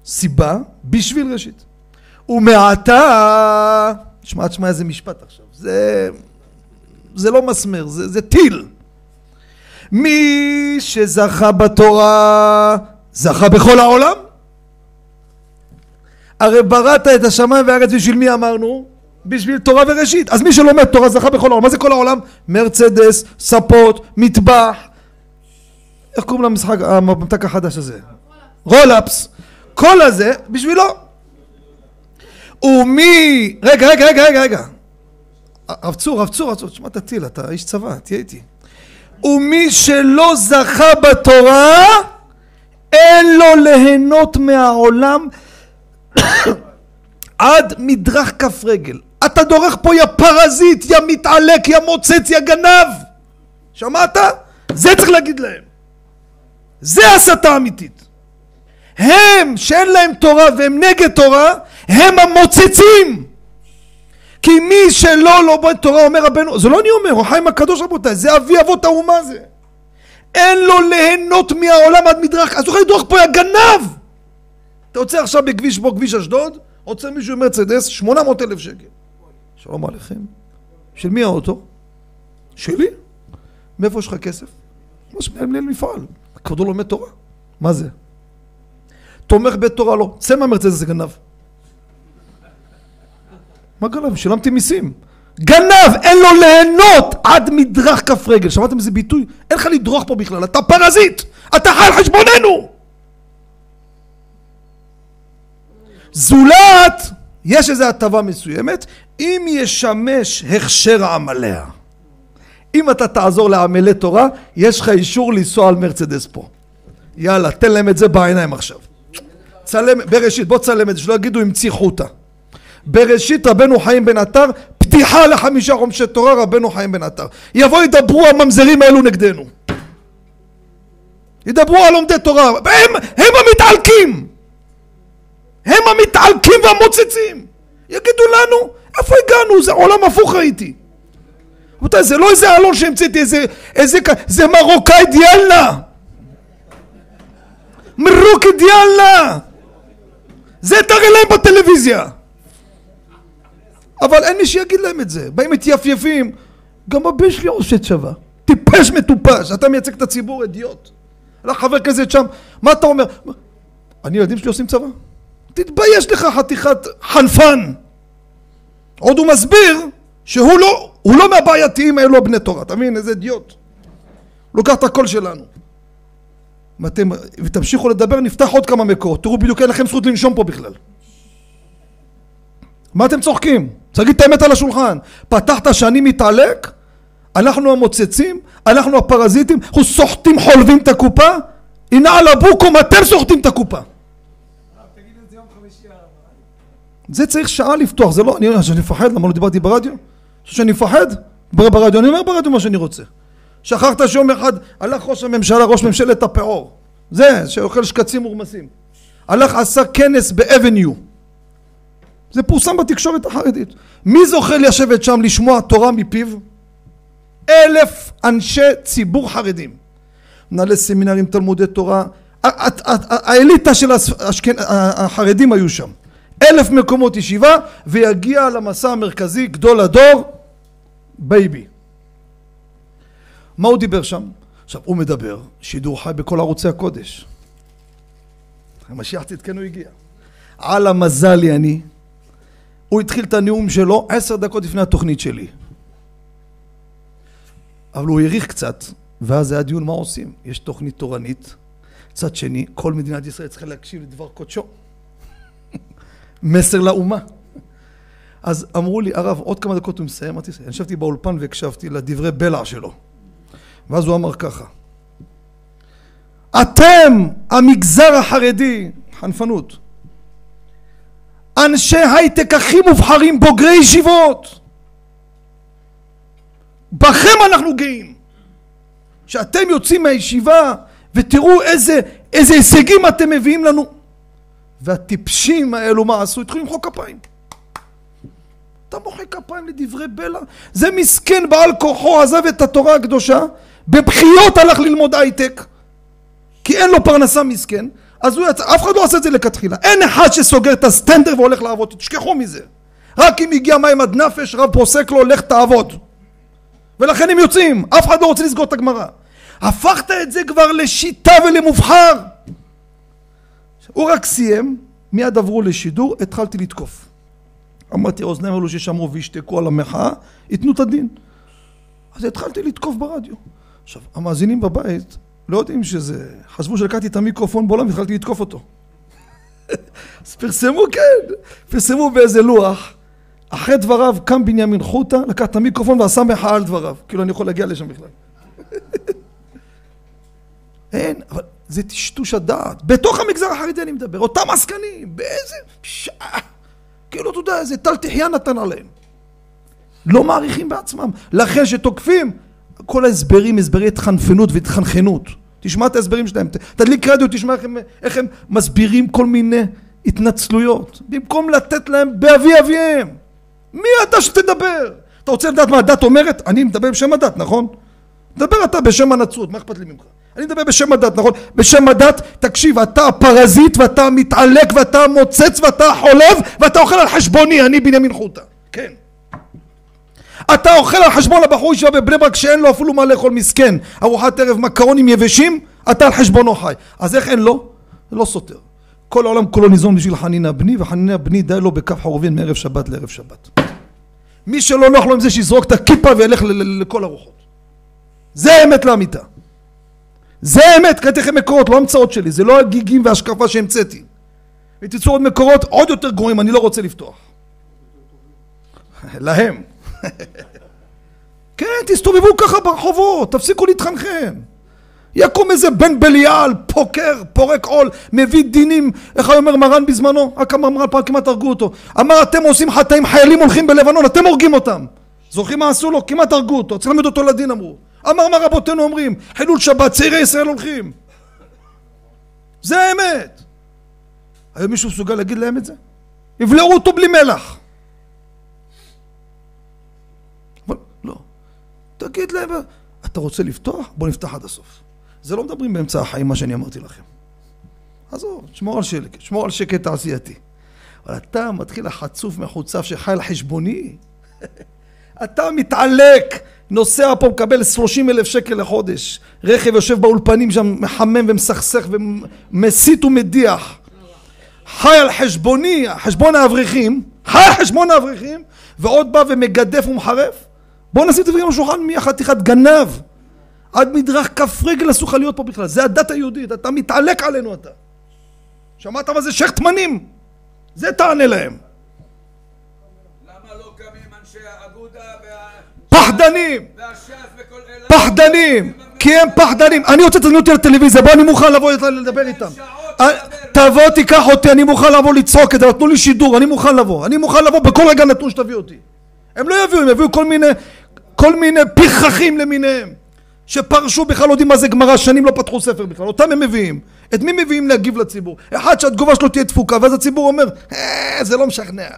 סיבה בשביל ראשית. ומעתה, תשמע, תשמע איזה משפט עכשיו, זה, זה לא מסמר, זה, זה טיל. מי שזכה בתורה, זכה בכל העולם. הרי בראת את השמיים והארץ בשביל מי אמרנו? בשביל תורה וראשית. אז מי שלומד תורה זכה בכל העולם. מה זה כל העולם? מרצדס, ספות, מטבח. איך קוראים למשחק, הממתק החדש הזה? רולאפס. כל הזה בשבילו. ומי... רגע, רגע, רגע, רגע, רגע. הרב צור, הרב צור, צור, תשמע תטיל, אתה איש צבא, תהיה איתי. ומי שלא זכה בתורה, אין לו ליהנות מהעולם עד מדרך כף רגל. אתה דורך פה יא פרזיט, יא מתעלק, יא מוצץ, יא גנב. שמעת? זה צריך להגיד להם. זה הסתה אמיתית. הם שאין להם תורה והם נגד תורה, הם המוצצים. כי מי שלא לומד תורה אומר רבנו, זה לא אני אומר, הוא חיים הקדוש רבותיי, זה אבי אבות האומה זה. אין לו ליהנות מהעולם עד מדרך, אז הוא יכול לדרוך פה הגנב! אתה יוצא עכשיו בכביש בו כביש אשדוד, עוצר מישהו עם מרצדס, 800 אלף שקל. שלום עליכם. של מי האוטו? שלי. מאיפה יש לך כסף? מה שמנהל מפעל. כבודו לומד תורה. מה זה? תומך בתורה לא. צא מהמרצדס זה גנב. מה גנב? שילמתי מיסים. גנב, אין לו ליהנות עד מדרך כף רגל. שמעתם איזה ביטוי? אין לך לדרוך פה בכלל, אתה פרזיט! אתה חי על חשבוננו! זולת, יש איזו הטבה מסוימת, אם ישמש הכשר עמליה. אם אתה תעזור לעמלי תורה, יש לך אישור לנסוע על מרצדס פה. יאללה, תן להם את זה בעיניים עכשיו. צלם, בראשית, בוא תצלם את זה, שלא יגידו המציא חוטה. בראשית רבנו חיים בן עטר, פתיחה לחמישה חומשי תורה רבנו חיים בן עטר. יבואו ידברו הממזרים האלו נגדנו. ידברו על לומדי תורה, הם, הם המתעלקים! הם המתעלקים והמוצצים! יגידו לנו, איפה הגענו? זה עולם הפוך ראיתי. רבותיי, זה לא איזה אלון שהמצאתי, איזה, איזה, זה מרוקאי דיאלנה! מרוקי דיאלנה! זה תראה להם בטלוויזיה! אבל אין מי שיגיד להם את זה. באים מתייפייפים. גם הבן שלי עושה צבא. טיפש מטופש. אתה מייצג את הציבור, אידיוט. הלך חבר כנסת שם, מה אתה אומר? אני ילדים שלי עושים צבא? תתבייש לך חתיכת חנפן. עוד הוא מסביר שהוא לא, הוא לא מהבעייתיים האלו הבני תורה, אתה מבין? איזה אידיוט. לוקח את הקול שלנו. ואתם, ותמשיכו לדבר, נפתח עוד כמה מקורות. תראו בדיוק אין לכם זכות לנשום פה בכלל. מה אתם צוחקים? תגיד את האמת על השולחן. פתחת שאני מתעלק? אנחנו המוצצים? אנחנו הפרזיטים? אנחנו סוחטים חולבים את הקופה? הנה על הבוקום אתם סוחטים את הקופה. זה צריך שעה לפתוח, זה לא, אני מפחד, למה לא דיברתי ברדיו? שאני מפחד? ברדיו, אני אומר ברדיו מה שאני רוצה. שכחת שיום אחד הלך ראש הממשלה, ראש ממשלת הפעור, זה, שאוכל שקצים מורמסים. הלך עשה כנס באבניו. זה פורסם בתקשורת החרדית. מי זוכה לשבת שם לשמוע תורה מפיו? אלף אנשי ציבור חרדים. מנהלי סמינרים, תלמודי תורה, האליטה של החרדים היו שם. אלף מקומות ישיבה, ויגיע למשא המרכזי, גדול הדור, baby. מה הוא דיבר שם? עכשיו, הוא מדבר שידור חי בכל ערוצי הקודש. המשיח צדקנו הגיע. על המזל לי אני, הוא התחיל את הנאום שלו עשר דקות לפני התוכנית שלי. אבל הוא האריך קצת, ואז היה דיון מה עושים. יש תוכנית תורנית, צד שני, כל מדינת ישראל צריכה להקשיב לדבר קודשו. מסר לאומה. אז אמרו לי, הרב, עוד כמה דקות הוא מסיים, אמרתי, אני ישבתי באולפן והקשבתי לדברי בלע שלו. ואז הוא אמר ככה, אתם, המגזר החרדי, חנפנות, אנשי הייטק הכי מובחרים, בוגרי ישיבות. בכם אנחנו גאים. שאתם יוצאים מהישיבה ותראו איזה, איזה הישגים אתם מביאים לנו. והטיפשים האלו מה עשו? התחילו למחוא כפיים. אתה מוחא כפיים לדברי בלע? זה מסכן בעל כוחו עזב את התורה הקדושה, בבחיות הלך ללמוד הייטק, כי אין לו פרנסה מסכן, אז הוא יצא, אף אחד לא עושה את זה לכתחילה. אין אחד שסוגר את הסטנדר והולך לעבוד, תשכחו מזה. רק אם הגיע מים עד נפש, רב פוסק לו, לך תעבוד. ולכן הם יוצאים, אף אחד לא רוצה לסגור את הגמרא. הפכת את זה כבר לשיטה ולמובחר. הוא רק סיים, מיד עברו לשידור, התחלתי לתקוף. אמרתי, האוזניים האלו ששמעו וישתקו על המחאה, ייתנו את הדין. אז התחלתי לתקוף ברדיו. עכשיו, המאזינים בבית לא יודעים שזה... חשבו שלקחתי את המיקרופון בעולם והתחלתי לתקוף אותו. אז פרסמו, כן, פרסמו באיזה לוח, אחרי דבריו קם בנימין חוטה, לקח את המיקרופון ועשה מחאה על דבריו. כאילו אני יכול להגיע לשם בכלל. אין, אבל זה טשטוש הדעת. בתוך המגזר החרדי אני מדבר, אותם עסקנים, באיזה... כאילו, אתה יודע, איזה טל תחיה נתן עליהם. לא מעריכים בעצמם. לכן שתוקפים, כל ההסברים, הסברי התחנפנות והתחנחנות. תשמע את ההסברים שלהם, תדליק רדיו, תשמע איך הם, איך הם מסבירים כל מיני התנצלויות. במקום לתת להם באבי אביהם. מי אתה שתדבר? אתה רוצה לדעת מה הדת אומרת? אני מדבר בשם הדת, נכון? מדבר אתה בשם הנצרות, מה אכפת לי ממך? אני מדבר בשם הדת, נכון? בשם הדת, תקשיב, אתה פרזיט ואתה מתעלק ואתה מוצץ ואתה חולב ואתה אוכל על חשבוני, אני בנימין חוטה. כן. אתה אוכל על חשבון הבחור ישיבה בבני ברק שאין לו אפילו מה לאכול מסכן, ארוחת ערב מקרונים יבשים, אתה על חשבונו חי. אז איך אין לו? זה לא סותר. כל העולם כולו ניזון בשביל חנינה בני, וחנינה בני די לו בכף חורבין מערב שבת לערב שבת. מי שלא נוח לו עם זה שיזרוק את הכיפה וילך לכל הרוחות. זה האמת לאמיתה. זה האמת, קראתי לכם מקורות, לא המצאות שלי, זה לא הגיגים והשקפה שהמצאתי. ותצאו עוד מקורות עוד יותר גרועים, אני לא רוצה לפתוח. להם. כן, תסתובבו ככה ברחובות, תפסיקו להתחנחן. יקום איזה בן בליעל, פוקר, פורק עול, מביא דינים, איך אומר מרן בזמנו? רק מרן פעם כמעט הרגו אותו. אמר אתם עושים חטאים, חיילים הולכים בלבנון, אתם הורגים אותם. זוכרים מה עשו לו? כמעט הרגו אותו, צריך ללמד אותו לדין אמרו. אמר מה רבותינו אומרים, חילול שבת, צעירי ישראל הולכים. זה האמת. היום מישהו מסוגל להגיד להם את זה? יבלעו אותו בלי מלח. אבל לא. תגיד להם, אתה רוצה לפתוח? בוא נפתח עד הסוף. זה לא מדברים באמצע החיים מה שאני אמרתי לכם. עזוב, שמור על שקט, שמור על שקט תעשייתי. אבל אתה מתחיל החצוף מחוצף שחי על חשבוני. אתה מתעלק, נוסע פה, מקבל 30 אלף שקל לחודש. רכב יושב באולפנים שם, מחמם ומסכסך ומסית ומדיח. חי על חשבוני, חשבון האברכים, חי על חשבון האברכים, ועוד בא ומגדף ומחרף. בואו נשים את הדברים על השולחן, מי גנב. עד מדרך כף רגל אסור לך להיות פה בכלל, זה הדת היהודית, אתה מתעלק עלינו אתה. שמעת מה זה שייח' תמנים? זה תענה להם. פחדנים! פחדנים! כי הם פחדנים. אני רוצה תזמין אותי לטלוויזיה, בוא אני מוכן לבוא לדבר איתם. אה, תבוא תיקח אותי, אני מוכן לבוא לצעוק את זה, נתנו לי שידור, אני מוכן לבוא. אני מוכן לבוא בכל רגע נתון שתביא אותי. הם לא יביאו, הם יביאו כל מיני, כל מיני פרחחים למיניהם. שפרשו בכלל לא יודעים מה זה גמרא, שנים לא פתחו ספר בכלל, אותם הם מביאים. את מי מביאים להגיב לציבור? אחד שהתגובה שלו תהיה תפוקה, ואז הציבור אומר, אה, זה לא משכנע.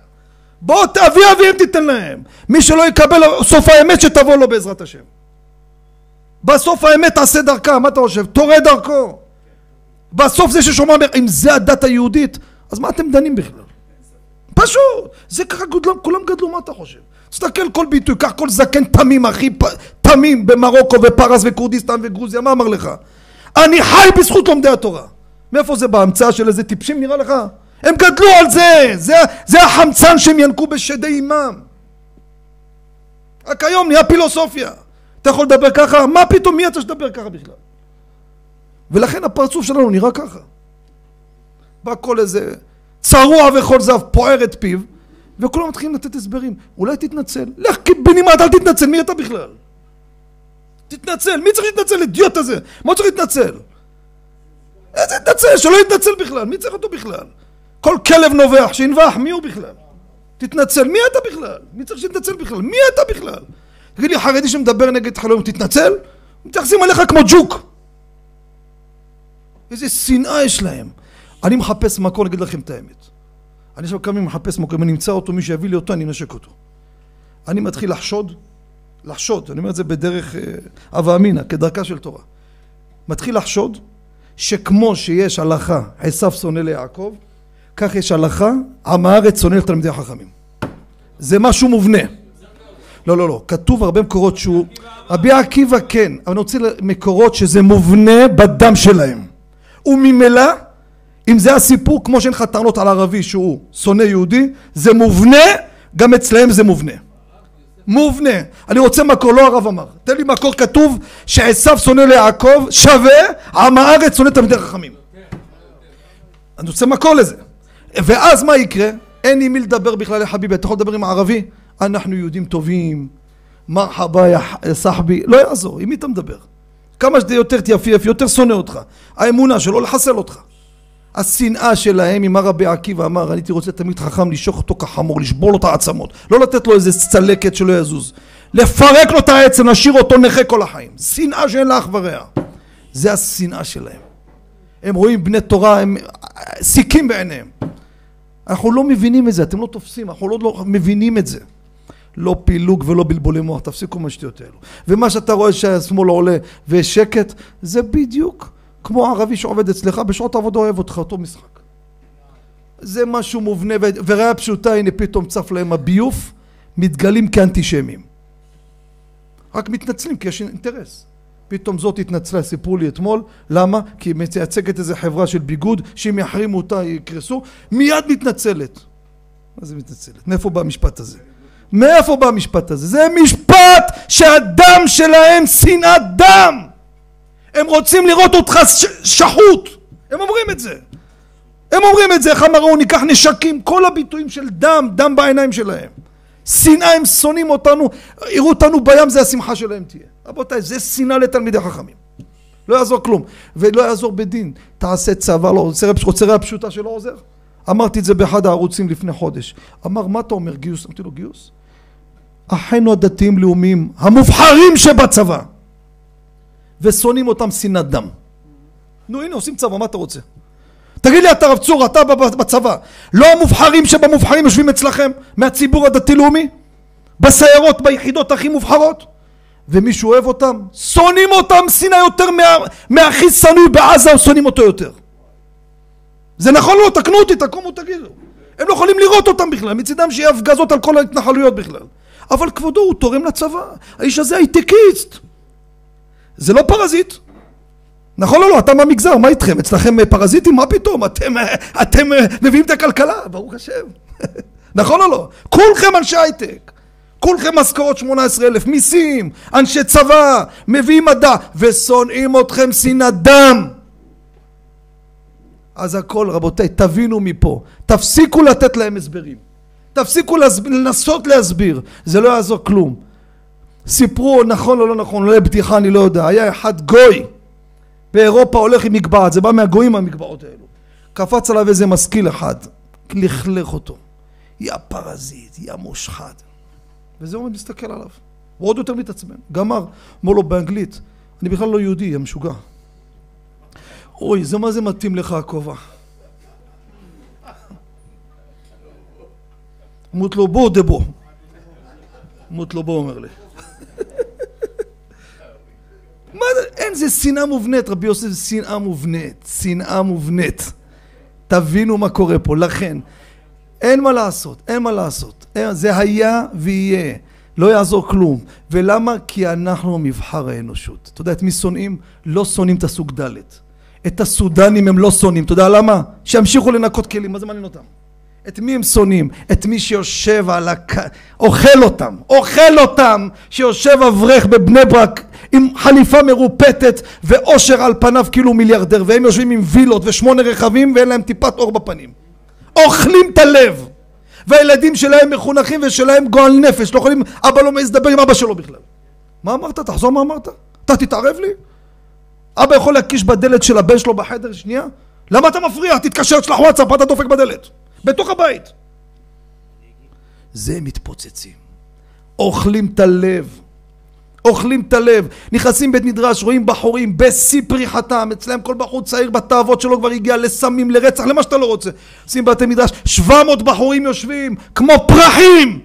בוא תביא אביהם תיתן להם. מי שלא יקבל סוף האמת שתבוא לו בעזרת השם. בסוף האמת תעשה דרכה, מה אתה חושב? תורה דרכו. בסוף זה ששומע אם זה הדת היהודית, אז מה אתם דנים בכלל? פשוט, זה ככה גדלו, כולם גדלו, מה אתה חושב? תסתכל כל ביטוי, קח כל זקן תמים, אחי, תמים במרוקו ופרס וכורדיסטן וגרוזיה, מה אמר לך? אני חי בזכות לומדי התורה. מאיפה זה בהמצאה של איזה טיפשים נראה לך? הם גדלו על זה, זה, זה החמצן שהם ינקו בשדי אימם. רק היום נהיה פילוסופיה. אתה יכול לדבר ככה? מה פתאום מי אתה שתדבר ככה בכלל? ולכן הפרצוף שלנו נראה ככה. בא כל איזה צרוע וכל זב פוער את פיו וכולם מתחילים לתת הסברים. אולי תתנצל. לך בנימד, אל תתנצל, מי אתה בכלל? תתנצל, מי צריך להתנצל? אידיוט הזה. מה צריך להתנצל? איזה התנצל? שלא יתנצל בכלל, מי צריך אותו בכלל? כל כלב נובח, שינבח, מי הוא בכלל? תתנצל, מי אתה בכלל? מי צריך שתתנצל בכלל? מי אתה בכלל? תגיד לי, חרדי שמדבר נגד חלום, תתנצל? מתייחסים עליך כמו ג'וק. איזה שנאה יש להם. אני מחפש מקום, אני אגיד לכם את האמת. אני עכשיו קם ומחפש מקום, אני אמצא אותו, מי שיביא לי אותו, אני אנשק אותו. אני מתחיל לחשוד, לחשוד, אני אומר את זה בדרך הווה אה, אמינא, כדרכה של תורה. מתחיל לחשוד שכמו שיש הלכה, עשיו שונא ליעקב, כך יש הלכה, עם הארץ שונא לתלמידי החכמים. זה משהו מובנה. לא, לא, לא. כתוב הרבה מקורות שהוא... רבי עקיבא כן, אבל אני רוצה מקורות שזה מובנה בדם שלהם. וממילא אם זה הסיפור, כמו שאין לך טענות על ערבי שהוא שונא יהודי, זה מובנה, גם אצלהם זה מובנה. מובנה. אני רוצה מקור, לא הרב אמר. תן לי מקור כתוב שעשו שונא ליעקב שווה עם הארץ שונא תלמידי חכמים. אני רוצה מקור לזה. ואז מה יקרה? אין עם מי לדבר בכלל, יא חביבי, אתה יכול לדבר עם ערבי? אנחנו יהודים טובים, מרחבה יא סחבי, לא יעזור, עם מי אתה מדבר? כמה שאתה יותר תייפייף, יותר שונא אותך. האמונה שלו לחסל אותך. השנאה שלהם, אם הרבי עקיבא אמר, אני הייתי רוצה תמיד חכם לשוך אותו כחמור, לשבור לו את העצמות, לא לתת לו איזה צלקת שלא יזוז, לפרק לו את העצם, להשאיר אותו נכה כל החיים. שנאה שאין לה אח ורע. זה השנאה שלהם. הם רואים בני תורה, הם סיכים בעיניהם. אנחנו לא מבינים את זה, אתם לא תופסים, אנחנו לא, לא מבינים את זה. לא פילוג ולא בלבולי מוח, תפסיקו עם השטויות האלו. ומה שאתה רואה שהשמאל עולה ויש שקט, זה בדיוק כמו ערבי שעובד אצלך, בשעות העבודה אוהב אותך, אותו משחק. זה משהו מובנה, וראיה פשוטה, הנה פתאום צף להם הביוף, מתגלים כאנטישמים. רק מתנצלים כי יש אינטרס. פתאום זאת התנצלה, סיפרו לי אתמול, למה? כי היא מייצגת איזה חברה של ביגוד, שאם יחרימו אותה יקרסו, מיד מתנצלת. מה זה מתנצלת? מאיפה בא המשפט הזה? מאיפה בא המשפט הזה? זה משפט שהדם שלהם שנאת דם! הם רוצים לראות אותך שחוט! הם אומרים את זה! הם אומרים את זה, איך אמרו, ניקח נשקים, כל הביטויים של דם, דם בעיניים שלהם. שנאה הם שונאים אותנו, יראו אותנו בים זה השמחה שלהם תהיה. רבותיי, זה שנאה לתלמידי חכמים. לא יעזור כלום. ולא יעזור בדין. תעשה צבא, לא, רוצה רע פשוטה שלא עוזר? אמרתי את זה באחד הערוצים לפני חודש. אמר, מה אתה אומר, גיוס? אמרתי לו, גיוס? אחינו הדתיים לאומיים, המובחרים שבצבא, ושונאים אותם שנאת דם. נו הנה עושים צבא, מה אתה רוצה? תגיד לי אתה רב צור, אתה בצבא, לא המובחרים שבמובחרים יושבים אצלכם מהציבור הדתי-לאומי? בסיירות, ביחידות הכי מובחרות? ומישהו אוהב אותם? שונאים אותם שנאה יותר מה, מהכי שנוא בעזה, שונאים אותו יותר. זה נכון לא? תקנו אותי, תקומו תגידו. הם לא יכולים לראות אותם בכלל, מצידם שיהיה הפגזות על כל ההתנחלויות בכלל. אבל כבודו הוא תורם לצבא, האיש הזה הייטקיסט. זה לא פרזיט. נכון או לא? אתה מהמגזר, מה איתכם? אצלכם פרזיטים? מה פתאום? אתם, אתם מביאים את הכלכלה, ברוך השם. נכון או לא? כולכם אנשי הייטק. כולכם משכורות 18 אלף, מיסים, אנשי צבא, מביאים מדע, ושונאים אתכם שנאת דם. אז הכל רבותיי, תבינו מפה, תפסיקו לתת להם הסברים. תפסיקו להסביר, לנסות להסביר, זה לא יעזור כלום. סיפרו נכון או לא נכון, אולי בדיחה אני לא יודע, היה אחד גוי באירופה הולך עם מגבעת, זה בא מהגויים המגבעות האלו. קפץ עליו איזה משכיל אחד, לכלך אותו. יא פרזיט, יא מושחת. וזה עומד מסתכל עליו. הוא עוד יותר מתעצבן. גמר. אומר לו באנגלית, אני בכלל לא יהודי, יא משוגע. אוי, זה מה זה מתאים לך הכובע. מות לו בו דבו. מות לו בו אומר לי. מה זה, אין, זה שנאה מובנית, רבי יוסף, שנאה מובנית, שנאה מובנית. תבינו מה קורה פה, לכן, אין מה לעשות, אין מה לעשות. זה היה ויהיה, לא יעזור כלום. ולמה? כי אנחנו מבחר האנושות. אתה יודע את מי שונאים? לא שונאים את הסוג ד'. את הסודנים הם לא שונאים. אתה יודע למה? שימשיכו לנקות כלים, מה זה מעניין אותם? את מי הם שונאים? את מי שיושב על הק... אוכל אותם, אוכל אותם, שיושב אברך בבני ברק עם חליפה מרופטת ואושר על פניו כאילו מיליארדר והם יושבים עם וילות ושמונה רכבים ואין להם טיפת אור בפנים אוכלים את הלב והילדים שלהם מחונכים ושלהם גועל נפש לא יכולים אבא לא מעז לדבר עם אבא שלו בכלל מה אמרת? תחזור מה אמרת? אתה תתערב לי? אבא יכול להקיש בדלת של הבן שלו בחדר שנייה? למה אתה מפריע? תתקשר, תשלח וואטסאפ, אתה דופק בדלת בתוך הבית זה מתפוצצים אוכלים את הלב אוכלים את הלב, נכנסים בית מדרש, רואים בחורים בשיא פריחתם, אצלם כל בחור צעיר בתאוות שלו כבר הגיע לסמים, לרצח, למה שאתה לא רוצה. עושים בתי מדרש, 700 בחורים יושבים כמו פרחים!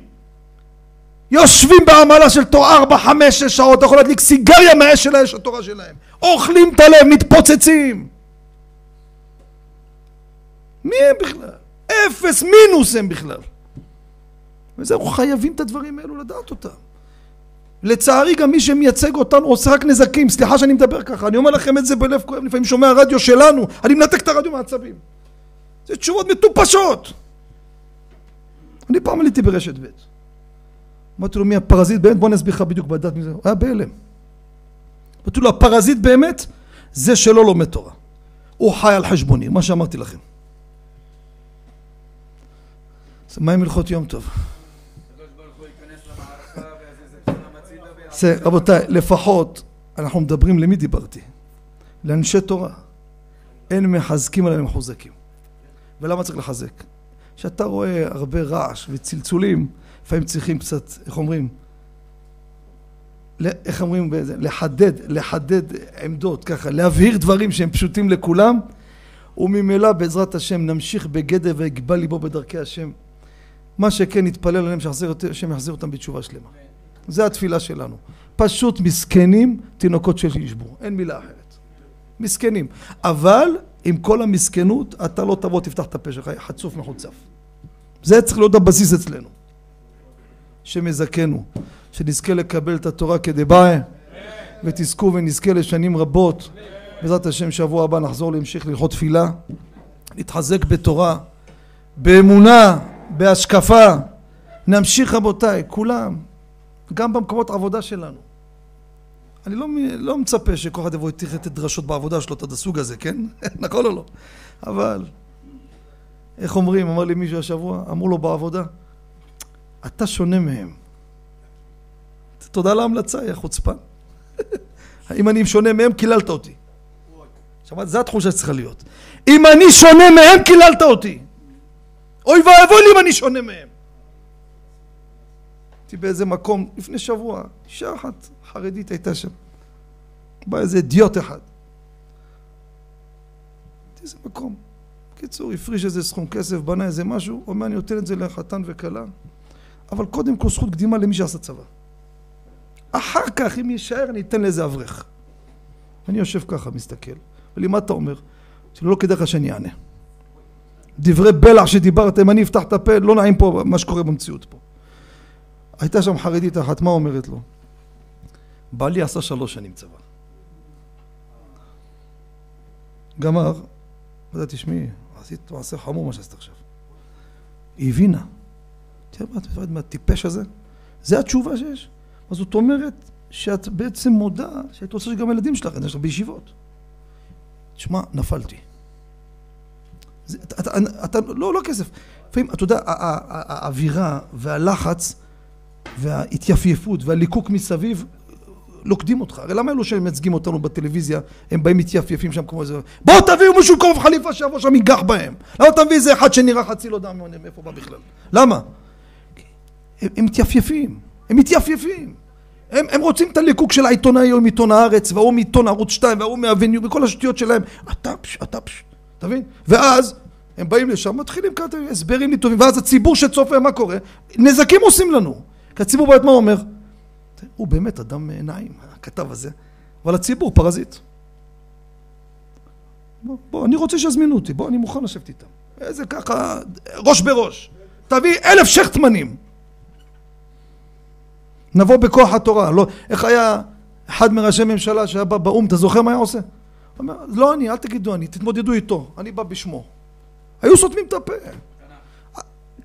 יושבים בעמלה של תור 4, 5, 6 שעות, אתה יכול להדליק סיגריה מהאש של האש התורה שלהם. אוכלים את הלב, מתפוצצים. מי הם בכלל? אפס מינוס הם בכלל. וזהו, חייבים את הדברים האלו לדעת אותם. לצערי גם מי שמייצג אותנו עושה רק נזקים, סליחה שאני מדבר ככה, אני אומר לכם את זה בלב כואב, לפעמים שומע רדיו שלנו, אני מנתק את הרדיו מהעצבים. זה תשובות מטופשות. אני פעם עליתי ברשת ב', אמרתי לו מי הפרזיט באמת? בוא אני אסביר לך בדיוק בדת מזה, הוא היה בהלם. אמרתי לו הפרזיט באמת זה שלא לומד תורה, הוא חי על חשבוני, מה שאמרתי לכם. אז מה עם הלכות יום טוב? זה, רבותיי, לפחות אנחנו מדברים, למי דיברתי? לאנשי תורה. אין מחזקים אלא מחוזקים. ולמה צריך לחזק? כשאתה רואה הרבה רעש וצלצולים, לפעמים צריכים קצת, איך אומרים? איך אומרים? לחדד, לחדד עמדות, ככה, להבהיר דברים שהם פשוטים לכולם, וממילא בעזרת השם נמשיך בגדר ויגבל ליבו בדרכי השם. מה שכן נתפלל עליהם שהשם יחזיר אותם בתשובה שלמה. זה התפילה שלנו. פשוט מסכנים, תינוקות שישבו. אין מילה אחרת. מסכנים. אבל עם כל המסכנות, אתה לא תבוא, תפתח את הפה שלך, חצוף מחוצף. זה צריך להיות הבסיס אצלנו. השם יזכנו, שנזכה לקבל את התורה כדבעי, ותזכו ונזכה לשנים רבות. בעזרת השם, שבוע הבא נחזור להמשיך ללכות תפילה, להתחזק בתורה, באמונה, בהשקפה. נמשיך רבותיי, כולם, גם במקומות עבודה שלנו. אני לא, לא מצפה שכל אחד יבוא יתיך את דרשות בעבודה שלו, את הסוג הזה, כן? נכון או לא? אבל, איך אומרים, אמר לי מישהו השבוע, אמרו לו בעבודה, אתה שונה מהם. תודה על ההמלצה, יא חוצפן. אם אני שונה מהם, קיללת אותי. שמעת? זו התחושה שצריכה להיות. אם אני שונה מהם, קיללת אותי. אוי ואבוי לי אם אני שונה מהם. הייתי באיזה מקום לפני שבוע, אישה אחת חרדית הייתה שם. בא איזה אידיוט אחד. הייתי איזה מקום. בקיצור, הפריש איזה סכום כסף, בנה איזה משהו, אומר אני נותן את זה לחתן וכלה, אבל קודם כל זכות קדימה למי שעשה צבא. אחר כך, אם יישאר, אני אתן לאיזה אברך. אני יושב ככה, מסתכל. ולי, מה אתה אומר? אמרתי לו, לא כדאי לך שאני אענה. דברי בלע שדיברתם, אני אפתח את הפה, לא נעים פה מה שקורה במציאות פה. הייתה שם חרדית אחת, מה אומרת לו? בעלי עשה שלוש שנים צבא. גמר, אמרתי, תשמעי, עשית מעשה חמור מה שעשית עכשיו. היא הבינה. תראה, מה את מפחדת מהטיפש הזה? זה התשובה שיש. אז זאת אומרת שאת בעצם מודה שאת רוצה שגם הילדים שלך, יש לך בישיבות. תשמע, נפלתי. זה, אתה, אתה, אתה, לא, לא כסף. לפעמים, אתה יודע, האווירה והלחץ וההתייפייפות והליקוק מסביב לוכדים אותך. הרי למה אלו שמייצגים אותנו בטלוויזיה, הם באים מתייפייפים שם כמו איזה... בואו תביאו מישהו קרוב חליפה שיבוא שם ייגח בהם. למה אתה מביא איזה אחד שנראה חצי לא יודע מאיפה בא בכלל? למה? הם, הם מתייפייפים. הם מתייפייפים. הם, הם רוצים את הליקוק של העיתונאי או מעיתון הארץ, וההוא מעיתון ערוץ 2, וההוא מהווניו, וכל השטויות שלהם. אתה פש, אתה פש, אתה מבין? ואז הם באים לשם, מתחילים כאן הסברים לי טובים, ואז הציבור שצופה, מה קורה? נזקים עושים לנו. כי הציבור באמת מה אומר? הוא באמת אדם נעים, הכתב הזה, אבל הציבור פרזיט. בוא, בוא, אני רוצה שיזמינו אותי, בוא, אני מוכן לשבת איתם. איזה ככה, ראש בראש. תביא אלף שכטמנים. נבוא בכוח התורה. לא, איך היה אחד מראשי ממשלה שהיה בא באו"ם, אתה זוכר מה היה עושה? הוא אומר, לא אני, אל תגידו אני, תתמודדו איתו, אני בא בשמו. היו סותמים את הפה.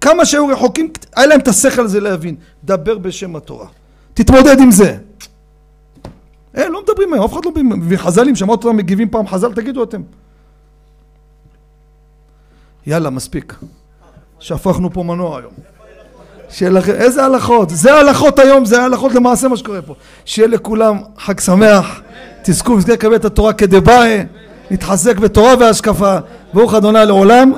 כמה שהיו רחוקים, היה להם את השכל הזה להבין. דבר בשם התורה. תתמודד עם זה. אין, לא מדברים היום, אף אחד לא מביא חז"לים, שמעת אותם מגיבים פעם חז"ל, תגידו אתם. יאללה, מספיק. שהפכנו פה מנוע היום. שיהיה איזה הלכות? זה הלכות היום, זה הלכות למעשה מה שקורה פה. שיהיה לכולם חג שמח, תזכו ונזכה לקבל את התורה כדבעי, נתחזק בתורה והשקפה. ברוך אדוני לעולם.